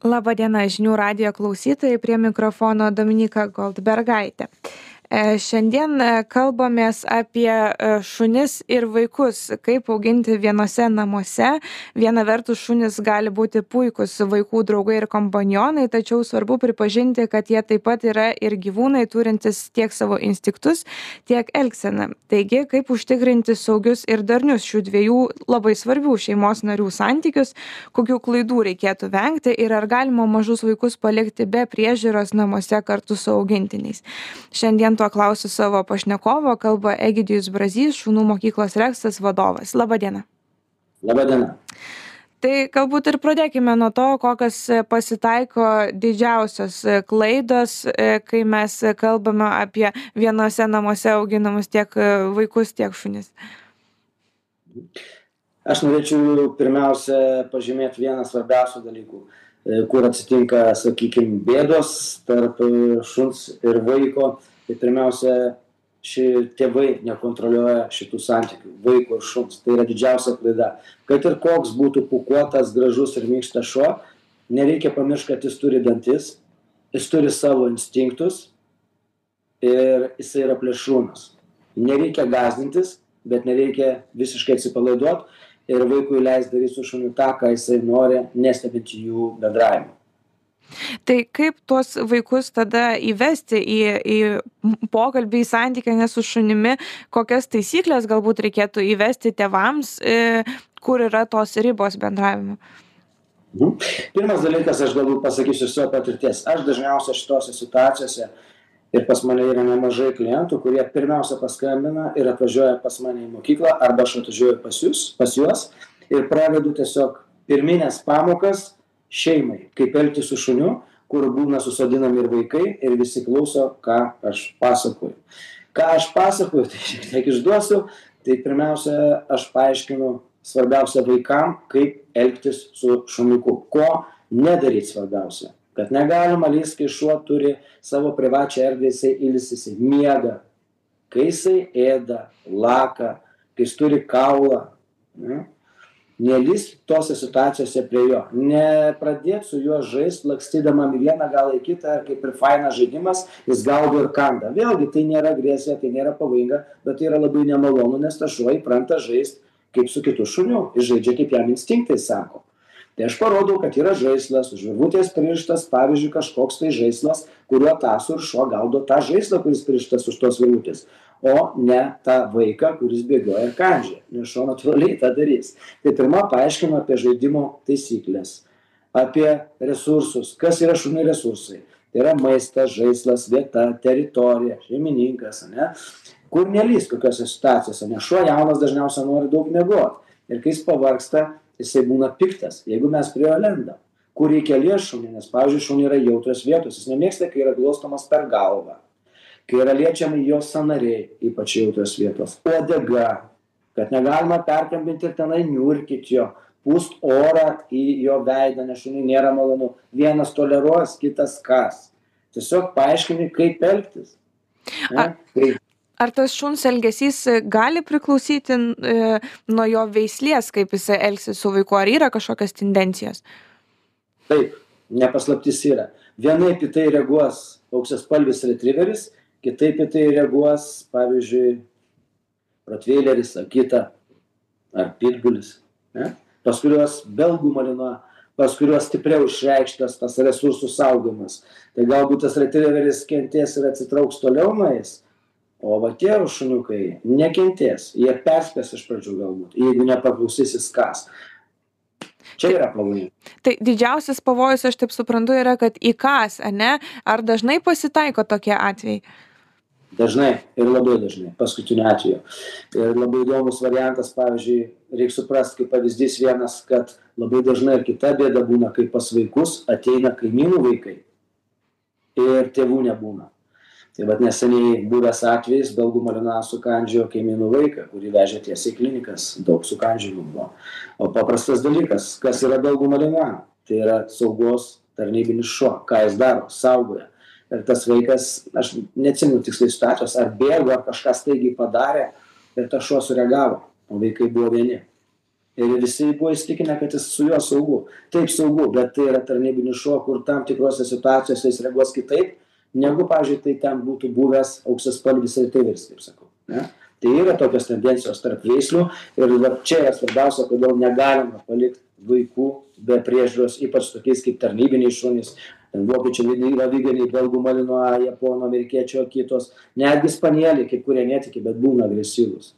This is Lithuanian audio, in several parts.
Labą dieną žinių radijo klausytojai, prie mikrofono Dominika Goldbergaitė. E, šiandien e, kalbamės apie e, šunis ir vaikus, kaip auginti vienose namuose. Viena vertus šunis gali būti puikus vaikų draugai ir kompanionai, tačiau svarbu pripažinti, kad jie taip pat yra ir gyvūnai turintis tiek savo instinktus, tiek elgseną. Taigi, kaip užtikrinti saugius ir darnius šių dviejų labai svarbių šeimos narių santykius, kokių klaidų reikėtų vengti ir ar galima mažus vaikus palikti be priežiūros namuose kartu su augintiniais. Šiandien to klausiu savo pašnekovo, kalba Egidijus Brazys, šunų mokyklos Reksas vadovas. Labadiena. Labadiena. Tai galbūt ir pradėkime nuo to, kokios pasitaiko didžiausios klaidos, kai mes kalbame apie vienose namuose auginamus tiek vaikus, tiek šunis. Aš norėčiau pirmiausia pažymėti vieną svarbiausių dalykų. E, kur atsitinka sakykim bėdos tarp e, šuns ir vaiko tai pirmiausia ši tėvai nekontroliuoja šitų santykių vaiko ir šuns. Tai yra didžiausia klaida. Kad ir koks būtų pūkuotas gražus ir minkštas šuo nereikia pamiršt kad jis turi dantis jis turi savo instinktus ir jisai yra plėšrūnas. Nereikia gąsdintis bet nereikia visiškai atsipalaiduot ir vaikui leist daryt su šuniu tą ką jisai nori nestebint jų bendravimo Tai kaip tuos vaikus tada įvesti į, į pokalbį, į santykį ne su šunimi, kokias taisyklės galbūt reikėtų įvesti tėvams, e, kur yra tos ribos bendravimo? Mhm. Pirmas dalykas, aš galbūt pasakysiu savo patirties. Aš dažniausiai šitose situacijose ir pas mane yra nemažai klientų kurie pirmiausia paskambina ir atvažiuoja pas mane į mokyklą arba aš atvažiuoju pas jus pas juos ir pravedu tiesiog pirmines pamokas šeimai kaip elgtis su šuniu kur būna susodinami ir vaikai ir visi klauso ką aš pasakoju. Ką aš pasakoju tai šiek tiek išduosiu. Tai pirmiausia aš paaiškinu svarbiausia vaikam kaip elgtis su šuniuku. Ko nedaryt svarbiausia. Kad negalima lįst kai šuo turi savo privačią erdvę jisai ilsisi miega. Kai jisai ėda laka kai jis turi kaulą ne nelįsk tose situacijose prie jo. Nepradėk su juo žaist lakstydamam į vieną galą į kitą kaip ir fainas žaidimas jis gaudo ir kanda. Vėlgi tai nėra agresija tai nėra pavojinga bet tai yra labai nemalonu nes tas šuo įpranta žaist kaip su kitu šuniu jis žaidžia kaip jam instinktai sako tai aš parodau kad yra žaislas už virvutės pririštas pavyzdžiui kažkoks tai žaislas kuriuo tąso ir šuo gaudo tą žaislą kuris pririštas už tos virvutės o ne tą vaiką kuris bėgioja ir kandžioja nes šuo natūraliai tą darys. Tai pirma paaiškinu apie žaidimo taisykles apie resursus. Kas yra šuniui resursai? Tai yra maistas žaislas vieta teritorija šeimininkas ane kur nelįst kokiose situacijose nes šuo jaunas dažniausia nori daug miegot ir kai jis pavargsta jisai būna piktas jeigu mes prie jo lendam kur reikia liest šunį nes pavyzdžiui šuniui yra jautrios vietos jis nemėgsta kai yra glostomas per galvą kai yra liečiami jo sąnariai ypač jautrios vietos uodega kad negalima perkambint ir tenai niurkyt jo pūst orą į jo veidą nes šuniui nėra malonu. Vienas toleruos kitas kąs tiesiog paaiškini kaip elgtis. Ne? kai ar tas šuns elgesys gali priklausyti e, nuo jo veislės, kaip jisai elgsis su vaiku, ar yra kažkokios tendencijos? Taip, nepaslaptis yra. Vienaip į tai reaguos auksiaspalvis retriveris, kitaip į tai reaguos, pavyzdžiui, rotveileris, ar kita, ar pitbulis. Ne? Pas kuriuos belgų malina, pas kuriuos stipriau išreikštas tas resursų saugomas. Tai galbūt tas retriveris kentės ir atsitrauks toliau nuo jais, o va tie šuniukai nekentės. Jie perspės iš pradžių galbūt jeigu nepaklausys jis kąs čia yra pavojinga. tai didžiausias pavojus aš taip suprantu yra kad įkąs ane ar dažnai pasitaiko tokie atvejai? Dažnai ir labai dažnai paskutiniu atveju. Ir labai įdomus variantas pavyzdžiui reik suprast kaip pavyzdys vienas kad labai dažnai ir kita bėda būna kai pas vaikus ateina kaimynų vaikai ir tėvų nebūna tai vat neseniai buvęs atvejis belgų malina sukandžiojo kaimynų vaiką kurį vežė tiesiai į klinikas. Daug sukandžiojimų buvo. O paprastas dalykas kas yra belgų malina tai yra saugos tarnybinis šuo. Ką jis daro? Saugoja. Ir tas vaikas aš neatsimenu tiksliai situacijos ar bėgo ar kažką staigiai padarė ir tas šuo sureagavo. O vaikai buvo vieni. Ir visi buvo įsitikinę kad jis su juo saugu. Taip saugu bet tai yra tarnybinis šuo kur tam tikrose situacijose jis reaguos kitaip negu pavyzdžiui tai ten būtų buvęs auksaspalvis retriveris kaip sakau ne? Tai yra tokios tendencijos tarp veislių ir vat čia yra svarbiausia kodėl negalima palikt vaikų be priežiūros ypač tokiais kaip tarnybiniai šunys. Ten vokiečių aviganiai belgų malinua japonų amerikiečių akitos netgi spanieliai kai kurie netiki bet būna agresyvūs.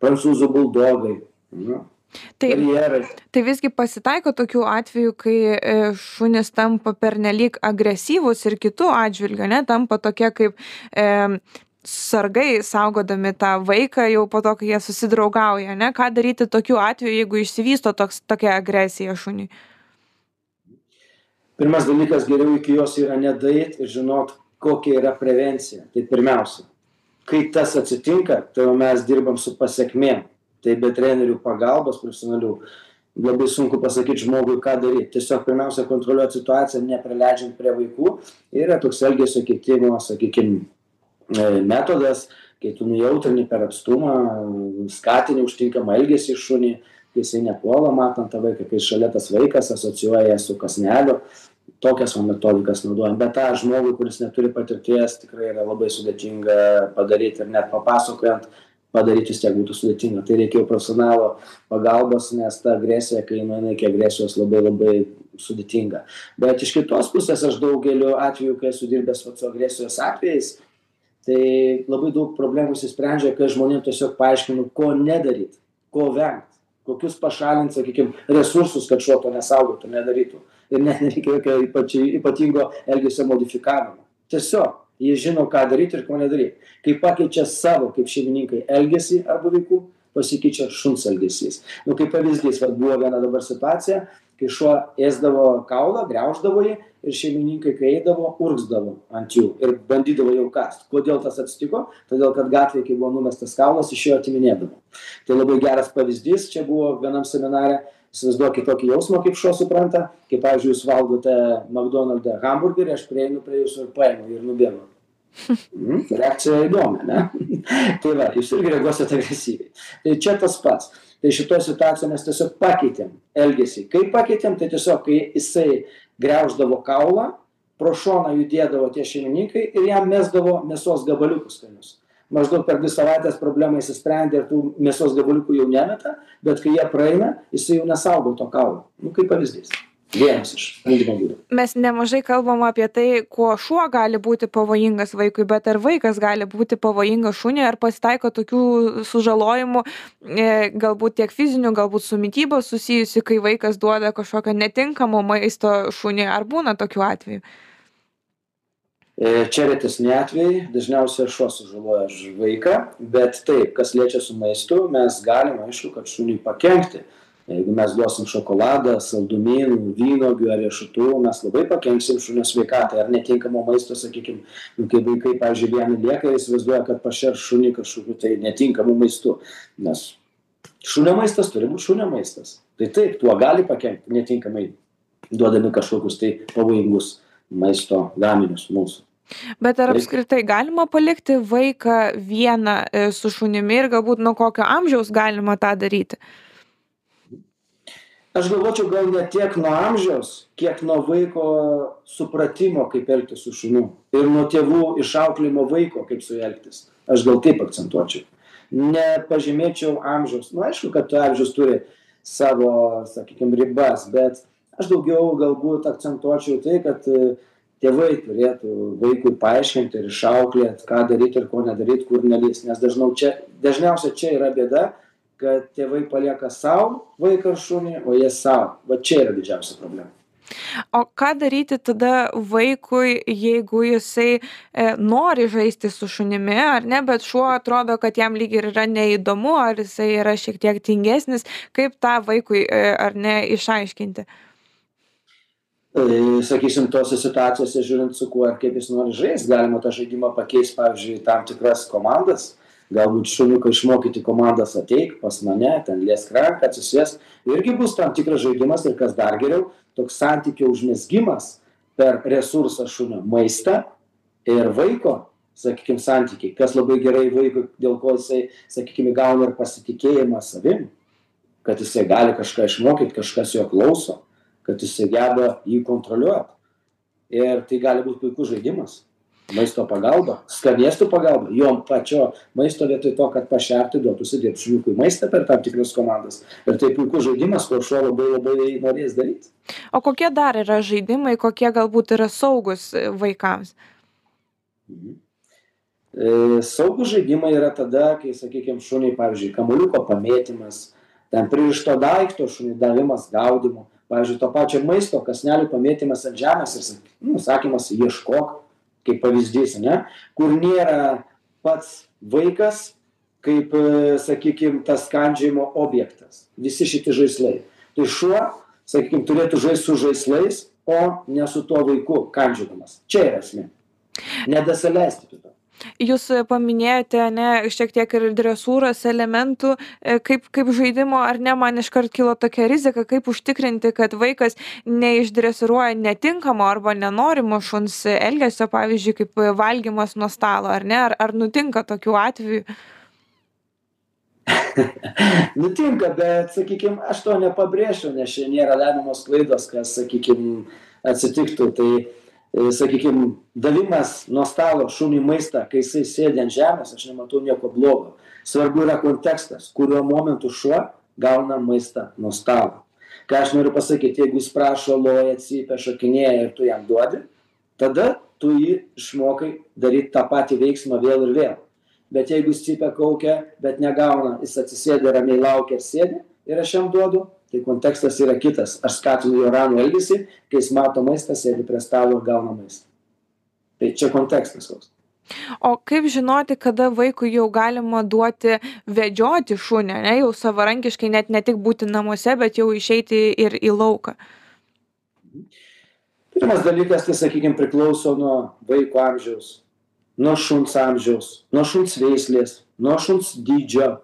Prancūzų buldogai nu Tai, tai visgi pasitaiko tokių atvejų, kai e, šunys tampa pernelyg agresyvus ir kitų atžvilgių, ne, tampa tokie kaip e, sargai saugodami tą vaiką jau po to, kai jie susidraugauja, ne, ką daryti tokiu atveju, jeigu išsivysto toks, tokia agresija šuniui. Pirmas dalykas, geriau iki jos yra nedait ir žinot, kokia yra prevencija. Tai pirmiausia, kai tas atsitinka, tai mes dirbam su pasiekmėm. Tai be trenerių pagalbos profesionalių labai sunku pasakyti žmogui, ką daryti. Tiesiog pirmiausia kontroliuoti situaciją, neprileidžiant prie vaikų. Yra toks elgesio keitimo, sakykime, metodas, kai tu nujautrini per atstumą, skatini užtinkamą elgesį šunį, kai jisai nepuola matant tą vaiką, kai šalia tas vaikas asocijuoja su kasneliu, tokias va metodikas naudojam. Bet tą žmogų, kuris neturi patirties, tikrai yra labai sudėtinga padaryti ir net papasakojant, padaryti vis tiek būtų sudėtinga. Tai reikėjo profesionalo pagalbos, nes ta agresija, kai nueina iki agresijos, labai labai sudėtinga. Bet iš kitos pusės aš daugeliu atveju, kai esu dirbęs su agresijos atvejais, tai labai daug problemų išsisprendžia, kai žmonėm tiesiog paaiškinu, ko nedaryt, ko vengt kokius pašalint sakykim resursus kad šuo to nesaugotų nedarytų ir net nereikia jokio ypač ypatingo elgesio modifikavimo tiesiog jie žino ką daryt ir ko nedaryt kai pakeičia savo kaip šeimininkai elgesį arba vaikų pasikeičia šuns elgesys. Nu kaip pavyzdys vat buvo viena dabar situacija kai šuo ėsdavo kaulą griauždavo jį ir šeimininkai kai eidavo urgzdavo ant jų ir bandydavo jau kąst kodėl tas atsitiko? Todėl kad gatvėj kai buvo numestas kaulas iš jo atiminėdavo. Tai labai geras pavyzdys. Čia buvo vienam seminare įsivaizduokit tokį jausmą kaip šuo supranta. Kai pavyzdžiui jūs valgote makdonalde hamburgerį aš prieinu prie jūsų ir paimu ir nubėgu mm, reakcija įdomi ne? Tai va jūs irgi reaguosit agresyviai. Tai čia tas pats. Tai šitoj situacijoj mes tiesiog pakeitėm elgesį. Kaip pakeitėm tai tiesiog kai jisai griauždavo kaulą pro šoną judėdavo tie šeimininkai ir jam mesdavo mėsos gabaliukus skanius. Maždaug per dvi savaites problema išsisprendė ir tų mėsos gabaliukų jau nemeta bet kai jie praeina jisai jau nesaugo to kaulo. Nu kaip pavyzdys vienas iš sprendimo būdų. Mes nemažai kalbam apie tai kuo šuo gali būti pavojingas vaikui bet ar vaikas gali būti pavojingas šuniui ar pasitaiko tokių sužalojimų e, galbūt tiek fizinių galbūt su mityba susijusių kai vaikas duoda kažkokio netinkamo maisto šuniui ar būna tokių atvejų? E, Čia retesni atvejai, dažniausiai šuo sužaloja vaiką, bet taip, kas liečia su maistu, mes galime, aišku, kad šuniui pakengti jeigu mes duosim šokoladą saldumynų vynuogių ar riešutų mes labai pakenksim šunio sveikatai ar netinkamo maisto sakykim nu kai vaikai pavyzdžiui vieni lieka ir įsivaizduoja kad pašers šunį kažkokiu tai netinkamu maistu. Nes šunio maistas turi būt šunio maistas. Tai taip tuo gali pakenkt netinkamai duodami kažkokius tai pavojingus maisto gaminius mūsų. Bet ar apskritai galima palikti vaiką vieną e, su šunimi ir galbūt nuo kokio amžiaus galima tą daryti? Aš galvočiau gal ne tiek nuo amžiaus kiek nuo vaiko supratimo kaip elgtis su šuniu ir nuo tėvų išauklėjimo vaiko kaip su juo elgtis. Aš gal taip akcentuočiau. Nepažymėčiau amžiaus. Nu aišku kad amžius turi savo sakykim ribas bet aš daugiau galbūt akcentuočiau tai kad e, tėvai turėtų vaikui paaiškint ir išauklėt ką daryt ir ko nedaryt kur nelįst. Nes dažnau čia dažniausia čia yra bėda kad tėvai palieka sau vaiką šunį, o jie sau. Va čia yra didžiausia problema. O ką daryti tada vaikui, jeigu jisai e, nori žaisti su šunimi, ar ne, bet šuo atrodo, kad jam lyg ir yra neįdomu, ar jisai yra šiek tiek tingesnis, kaip tą vaikui e, ar ne išaiškinti? E, sakysim, tose situacijose, žiūrint su kuo ir kaip jis nori žaisti, galima tą žaidimą pakeisti, pavyzdžiui, tam tikras komandas galbūt šuniuką išmokyti komandas ateik pas mane ten liesk ranką atsisėsk irgi bus tam tikras žaidimas ir kas dar geriau toks santykio užmezgimas per resursą šunio maistą ir vaiko sakykim santykiai. Kas labai gerai vaikui dėl ko jisai sakykim įgauna ir pasitikėjimą savim kad jisai gali kažką išmokyt kažkas jo klauso kad jisai geba jį kontroliuot. Ir tai gali būt puikus žaidimas maisto pagalba skanėstų pagalba jo pačio maisto vietoj to kad pašerti duotų sudėt šuniukui maistą per tam tikras komandas. Ir tai puikus žaidimas kur šuo labai labai norės daryt. O kokie dar yra žaidimai kokie galbūt yra saugūs vaikams? Mhm. e, saugūs žaidimai yra tada kai sakykim šuniui pavyzdžiui kamuoliuko pamėtymas ten pririšto daikto šuniui davimas gaudymo. Pavyzdžiui to pačio maisto kąsnelių pamėtymas ant žemės ir nu sakymas ieškok kaip pavyzdys ane kur nėra pats vaikas kaip e, sakykim tas kandžiojimo objektas. Visi šitie žaislai. Tai šuo sakykim turėtų žaist su žaislais o ne su tuo vaiku kandžiodamas. Čia yra esmė. Nedasileisti prie to jūs paminėjote ane šiek tiek ir dresūros elementų e, kaip kaip žaidimo ar ne man iškart kilo tokia rizika kaip užtikrinti kad vaikas neišdresiruoja netinkamo arba nenorimo šuns elgesio pavyzdžiui kaip valgymas nuo stalo ar ne ar ar nutinka tokių atvejų? Nutinka bet sakykim aš to nepabrėšiu nes čia nėra lemiamos klaidos kas sakykim atsitiktų. Tai E, sakykim davimas nuo stalo šuniui maistą kai jisai sėdi ant žemės aš nematau nieko blogo. Svarbu yra kontekstas kuriuo momentu šuo gauna maistą nuo stalo. Ką aš noriu pasakyt jeigu jis prašo loja cypia šokinėja ir tu jam duodi tada tu jį išmokai daryt tą patį veiksmą vėl ir vėl. Bet jeigu jis cypia kaukia bet negauna jis atsisėda ramiai laukia ir sėdi ir aš jam duodu tai kontekstas yra kitas. Aš skatinu jo ramų elgesį kai jis mato maistą sėdi prie stalo ir gauna maistą. Tai čia kontekstas koks. O kaip žinoti, kada vaikui jau galima duoti vedžioti šunį, ne, jau savarankiškai, net ne tik būti namuose, bet jau išeiti ir į lauką? Pirmas dalykas, tai sakykime, priklauso nuo vaiko amžiaus, nuo šuns amžiaus, nuo šuns veislės, nuo šuns dydžio,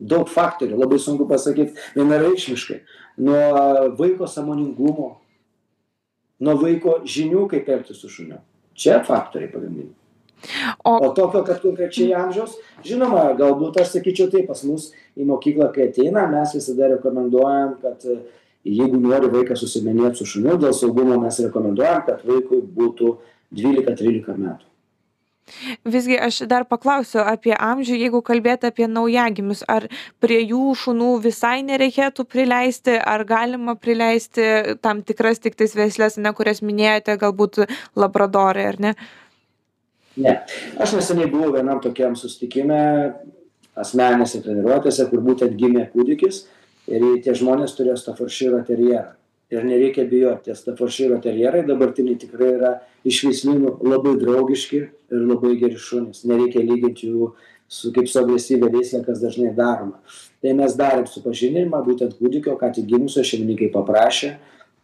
daug faktorių labai sunku pasakyt vienareikšmiškai. Nuo vaiko sąmoningumo nuo vaiko žinių kaip elgtis su šuniu. Čia faktoriai pagrindiniai. O, o tokio kad konkrečiai amžiaus žinoma galbūt aš sakyčiau taip pas mus į mokyklą kai ateina mes visada rekomenduojam kad jeigu nori vaikas susidomėt su šuniu dėl saugumo mes rekomenduojam kad vaikui būtų dvylika trylika metų visgi aš dar paklausiu apie amžių jeigu kalbėt apie naujagimius ar prie jų šunų visai nereikėtų prileisti ar galima prileisti tam tikras tiktais veisles ane kurias minėjote galbūt labradorai ar ne? Ne. Aš neseniai buvau vienam tokiam susitikime asmeninėse treniruotėse kur būtent gimė kūdikis ir tie žmonės turėjo staforširo terjerą ir nereikia bijot tie staforširo terjerai dabartiniai tikrai yra iš veislynų labai draugiški ir labai geri šunys. Nereikia lygint jų su kaip su agresyvia veisle kas dažnai daroma. Tai mes darėm supažindinimą būtent kūdikio ką tik gimusio šeimininkai paprašė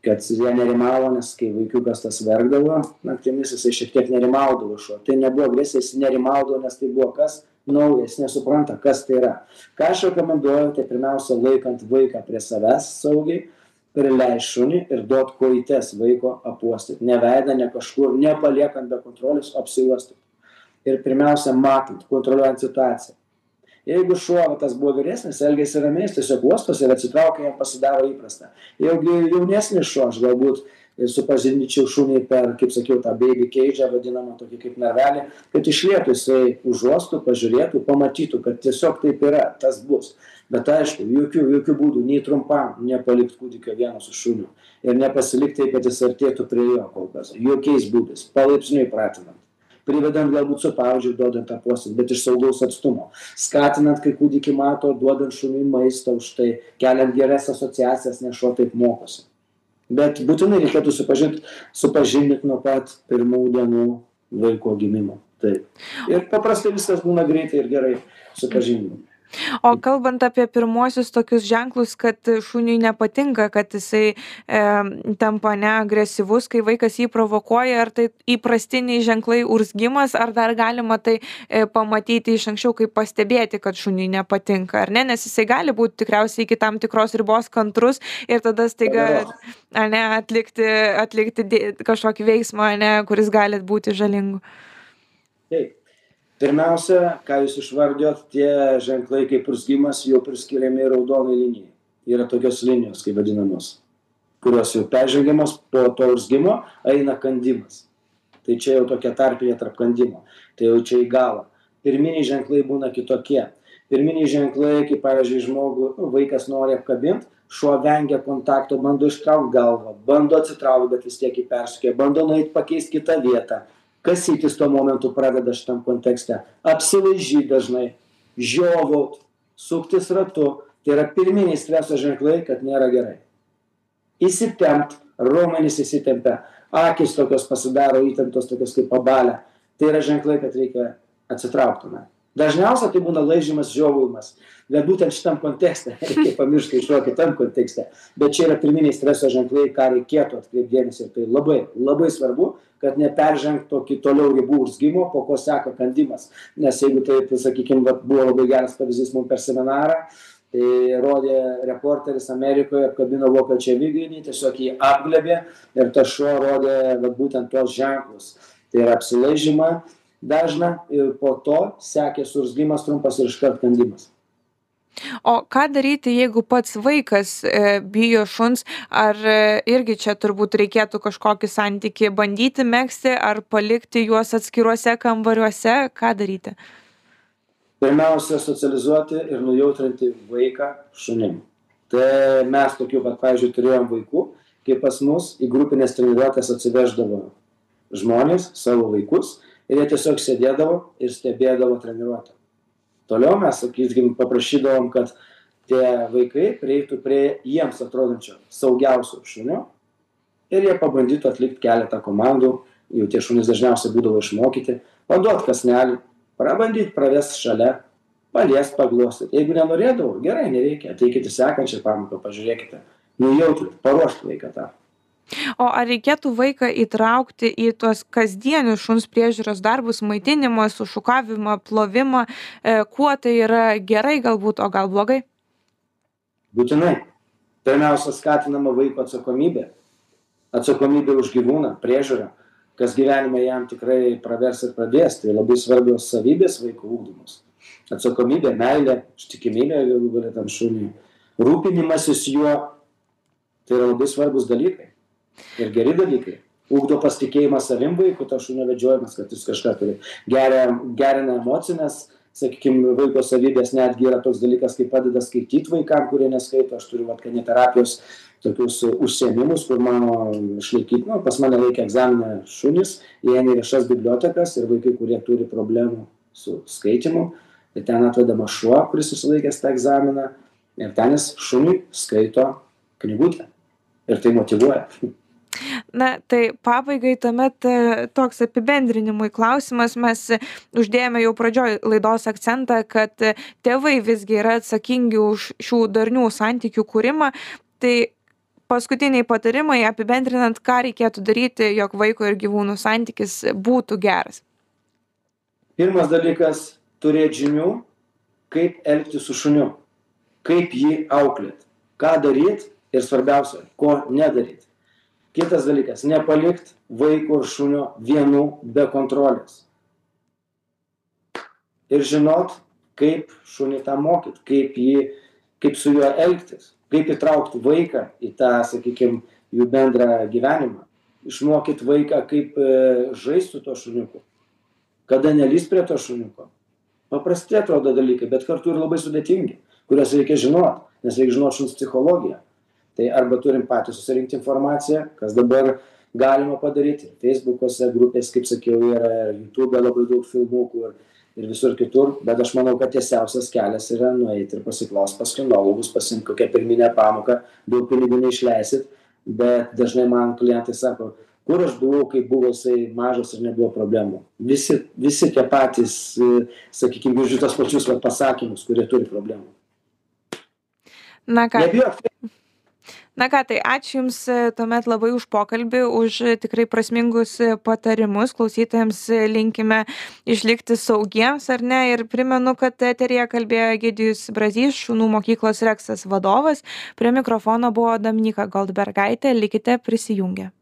kad jie nerimavo nes kai vaikiukas tas verkdavo naktimis jisai šiek tiek nerimaudavo šuo. Tai nebuvo agresija jis nerimaudavo nes tai buvo kas nauja jis nesupranta kas tai yra. Ką aš rekomenduoju tai pirmiausia laikant vaiką prie savęs saugiai prileist šunį ir duot kojytes vaiko apuostyt ne veidą ne kažkur nepaliekant be kontrolės apsiuostyt ir pirmiausia matant kontroliuojant situaciją. Jeigu šuo va tas buvo vyresnis elgiasi ramiai jis tiesiog uostosi ir atsitraukia jam pasidaro įprasta. Jeigu jaunesnis šuo aš galbūt supažindinčiau šunį per kaip sakiau tą beibi keidžą vadinamą tokį kaip narvelį kad iš lėto jisai užuostų pažiūrėtų pamatytų kad tiesiog taip yra tas bus bet aišku jokių jokiu būdu nei trumpam nepalikt kūdikio vieno su šuniu ir nepasilikt taip kad jis artėtų prie jo kol kas. Jokiais būdais. Palaipsniui pratinant. Privedant galbūt su pavadžiu duodant apuostyt bet iš saugaus atstumo. Skatinant kai kūdikį mato duodant šuniui maisto už tai keliant geras asociacijas nes šuo taip mokosi. Bet būtinai reikėtų supažint supažindint nuo pat pirmų dienų vaiko gimimo. Taip. Ir paprastai viskas būna greitai ir gerai supažindinant o kalbant apie pirmuosius tokius ženklus kad šuniui nepatinka kad jisai e, tampa ane agresyvus kai vaikas jį provokuoja ar tai įprastiniai ženklai urzgimas ar dar galima tai e, pamatyti iš anksčiau kaip pastebėti kad šuniui nepatinka ar ne? Nes jisai gali būt tikriausiai iki tam tikros ribos kantrus ir tada staiga ane atlikti atlikti kažkokį veiksmą ane kuris gali būti žalingu. Taip pirmiausia ką jūs išvardijot tie ženklai kaip urzgimas jau priskiriami raudonai linijai. Yra tokios linijos kaip vadinamos kurios jau peržengiamos po to urzgimo eina kandimas. Tai čia jau tokia tarpinė tarp kandimo. Tai jau čia į galą. Pirminiai ženklai būna kitokie. Pirminiai ženklai kaip pavyzdžiui žmogų nu vaikas nori apkabint šuo vengia kontakto bando ištraukt galvą bando atsitraukt bet vis tiek jį persekioja bando nueit pakeist kitą vietą kasytis tuo momentu pradeda šitam kontekste? Apsilaižyt dažnai žiovaut suktis ratu. Tai yra pirminiai streso ženklai kad nėra gerai. Įsitempt raumenys įsitempia akys tokios pasidaro įtemptos tokios kaip pabalę tai yra ženklai kad reikia atsitraukt tenai dažniausia tai būna laižymas žiovavimas. Bet būtent šitam kontekste reikia pamiršt kai šuo kitam kontekste. Bet čia yra pirminiai streso ženklai ką reikėtų atkreipt dėmesį ir tai labai labai svarbu kad neperžengtų iki toliau ribų urzgimo po ko seka kandimas. Nes jeigu taip sakykim vat buvo labai geras pavyzdys mum per seminarą tai rodė reporteris amerikoje apkabino vokiečių aviganį tiesiog jį apglėbė ir tas šuo rodė vat būtent tuos ženklus. Tai yra apsilaižymą dažną ir po to sekė suurzgimas trumpas ir iškart kandimas o ką daryti jeigu pats vaikas e, bijo šuns ar e, irgi čia turbūt reikėtų kažkokį santykį bandyti megzti ar palikti juos atskiruose kambariuose? Ką daryti? Pirmiausia socializuoti ir nujautrinti vaiką šunim. Tai mes tokių vat pavyzdžiui turėjom vaikų kai pas mus į grupines treniruotes atsiveždavo žmonės savo vaikus ir jie tiesiog sėdėdavo ir stebėdavo treniruotę toliau mes sakykim paprašydavom kad tie vaikai prieitų prie jiems atrodančio saugiausio šunio ir jie pabandytų atlikt keletą komandų. Jau tie šunys dažniausiai būdavo išmokyti paduot kąsnelį prabandyt pravest šalia paliest paglostyt. Jeigu nenorėdavo gerai nereikia. Ateikit į sekančią pamoką pažiūrėkite nujautrint paruošt vaiką tam o ar reikėtų vaiką įtraukti į tuos kasdienius šuns priežiūros darbus maitinimą sušukavimą plovimą? E, kuo tai yra gerai galbūt o gal blogai? Būtinai. Pirmiausia skatinama vaiko atsakomybė. Atsakomybė už gyvūną priežiūra kas gyvenime jam tikrai pravers ir padės tai labai svarbios savybės vaiko ugdomos atsakomybė meilė ištikimybė galų gale tam šuniui. Rūpinimasis juo. Tai yra labai svarbūs dalykai ir geri dalykai. Ugdo pasitikėjimą savim vaiko tas šunio vedžiojimas kad jis kažką turi. Geria gerina emocines sakykim vaiko savybes netgi yra toks dalykas kaip padeda skaityt vaikam kurie neskaito. Aš turiu vat kaniterapijos tokius užsiėmimus kur mano išlaikyt nu pas mane laikė egzaminą šunys įeina į viešas bibliotekas ir vaikai kurie turi problemų su skaitymu tai ten atvedamas šuo kuris išsilaikęs tą egzaminą ir ten jis šuniui skaito knygutę. Ir tai motyvuoja na tai pabaigai tuomet e, toks apibendrinimui klausimas. Mes uždėjome jau pradžioj laidos akcentą kad tėvai visgi yra atsakingi už šių darnių santykių kūrimą. Tai paskutiniai patarimai apibendrinant ką reikėtų daryti jog vaiko ir gyvūnų santykis būtų geras. Pirmas dalykas turėt žinių kaip elgtis su šuniu kaip jį auklėt ką daryt ir svarbiausia ko nedaryt kitas dalykas nepalikt vaiko ir šunio vienų be kontrolės. Ir žinot kaip šunį tą mokyt kaip jį kaip su juo elgtis kaip įtraukt vaiką į tą sakykim jų bendrą gyvenimą. Išmokyt vaiką kaip e, žaist su tuo šuniuku. Kada nelįst prie to šuniuko. Paprasti atrodo dalykai bet kartu ir labai sudėtingi kuriuos reikia žinot nes reik žinot šuns psichologiją tai arba turim patys susirinkt informaciją kas dabar galima padaryti. Feisbukuose grupės kaip sakiau yra jutube labai daug filmukų ir ir visur kitur bet aš manau kad tiesiausias kelias yra nueit ir pasiklaust pas kinologus pasiimt kokią pirminę pamoką daug pinigų neišleisit bet dažnai man klientai sako kur aš buvau kai buvo jisai mažas ir nebuvo problemų. Visi visi tie patys sakykim girdžiu tuos pačius vat pasakymus kurie turi problemų. Na ką. Nebijok na ką tai ačiū jums tuomet labai už pokalbį už tikrai prasmingus patarimus. Klausytojams linkime išlikti saugiems ar ne? Ir primenu kad eteryje kalbėjo egidijus brazys šunų mokyklos reksas vadovas. Prie mikrofono buvo dominyka goldbergaitė. Likite prisijungę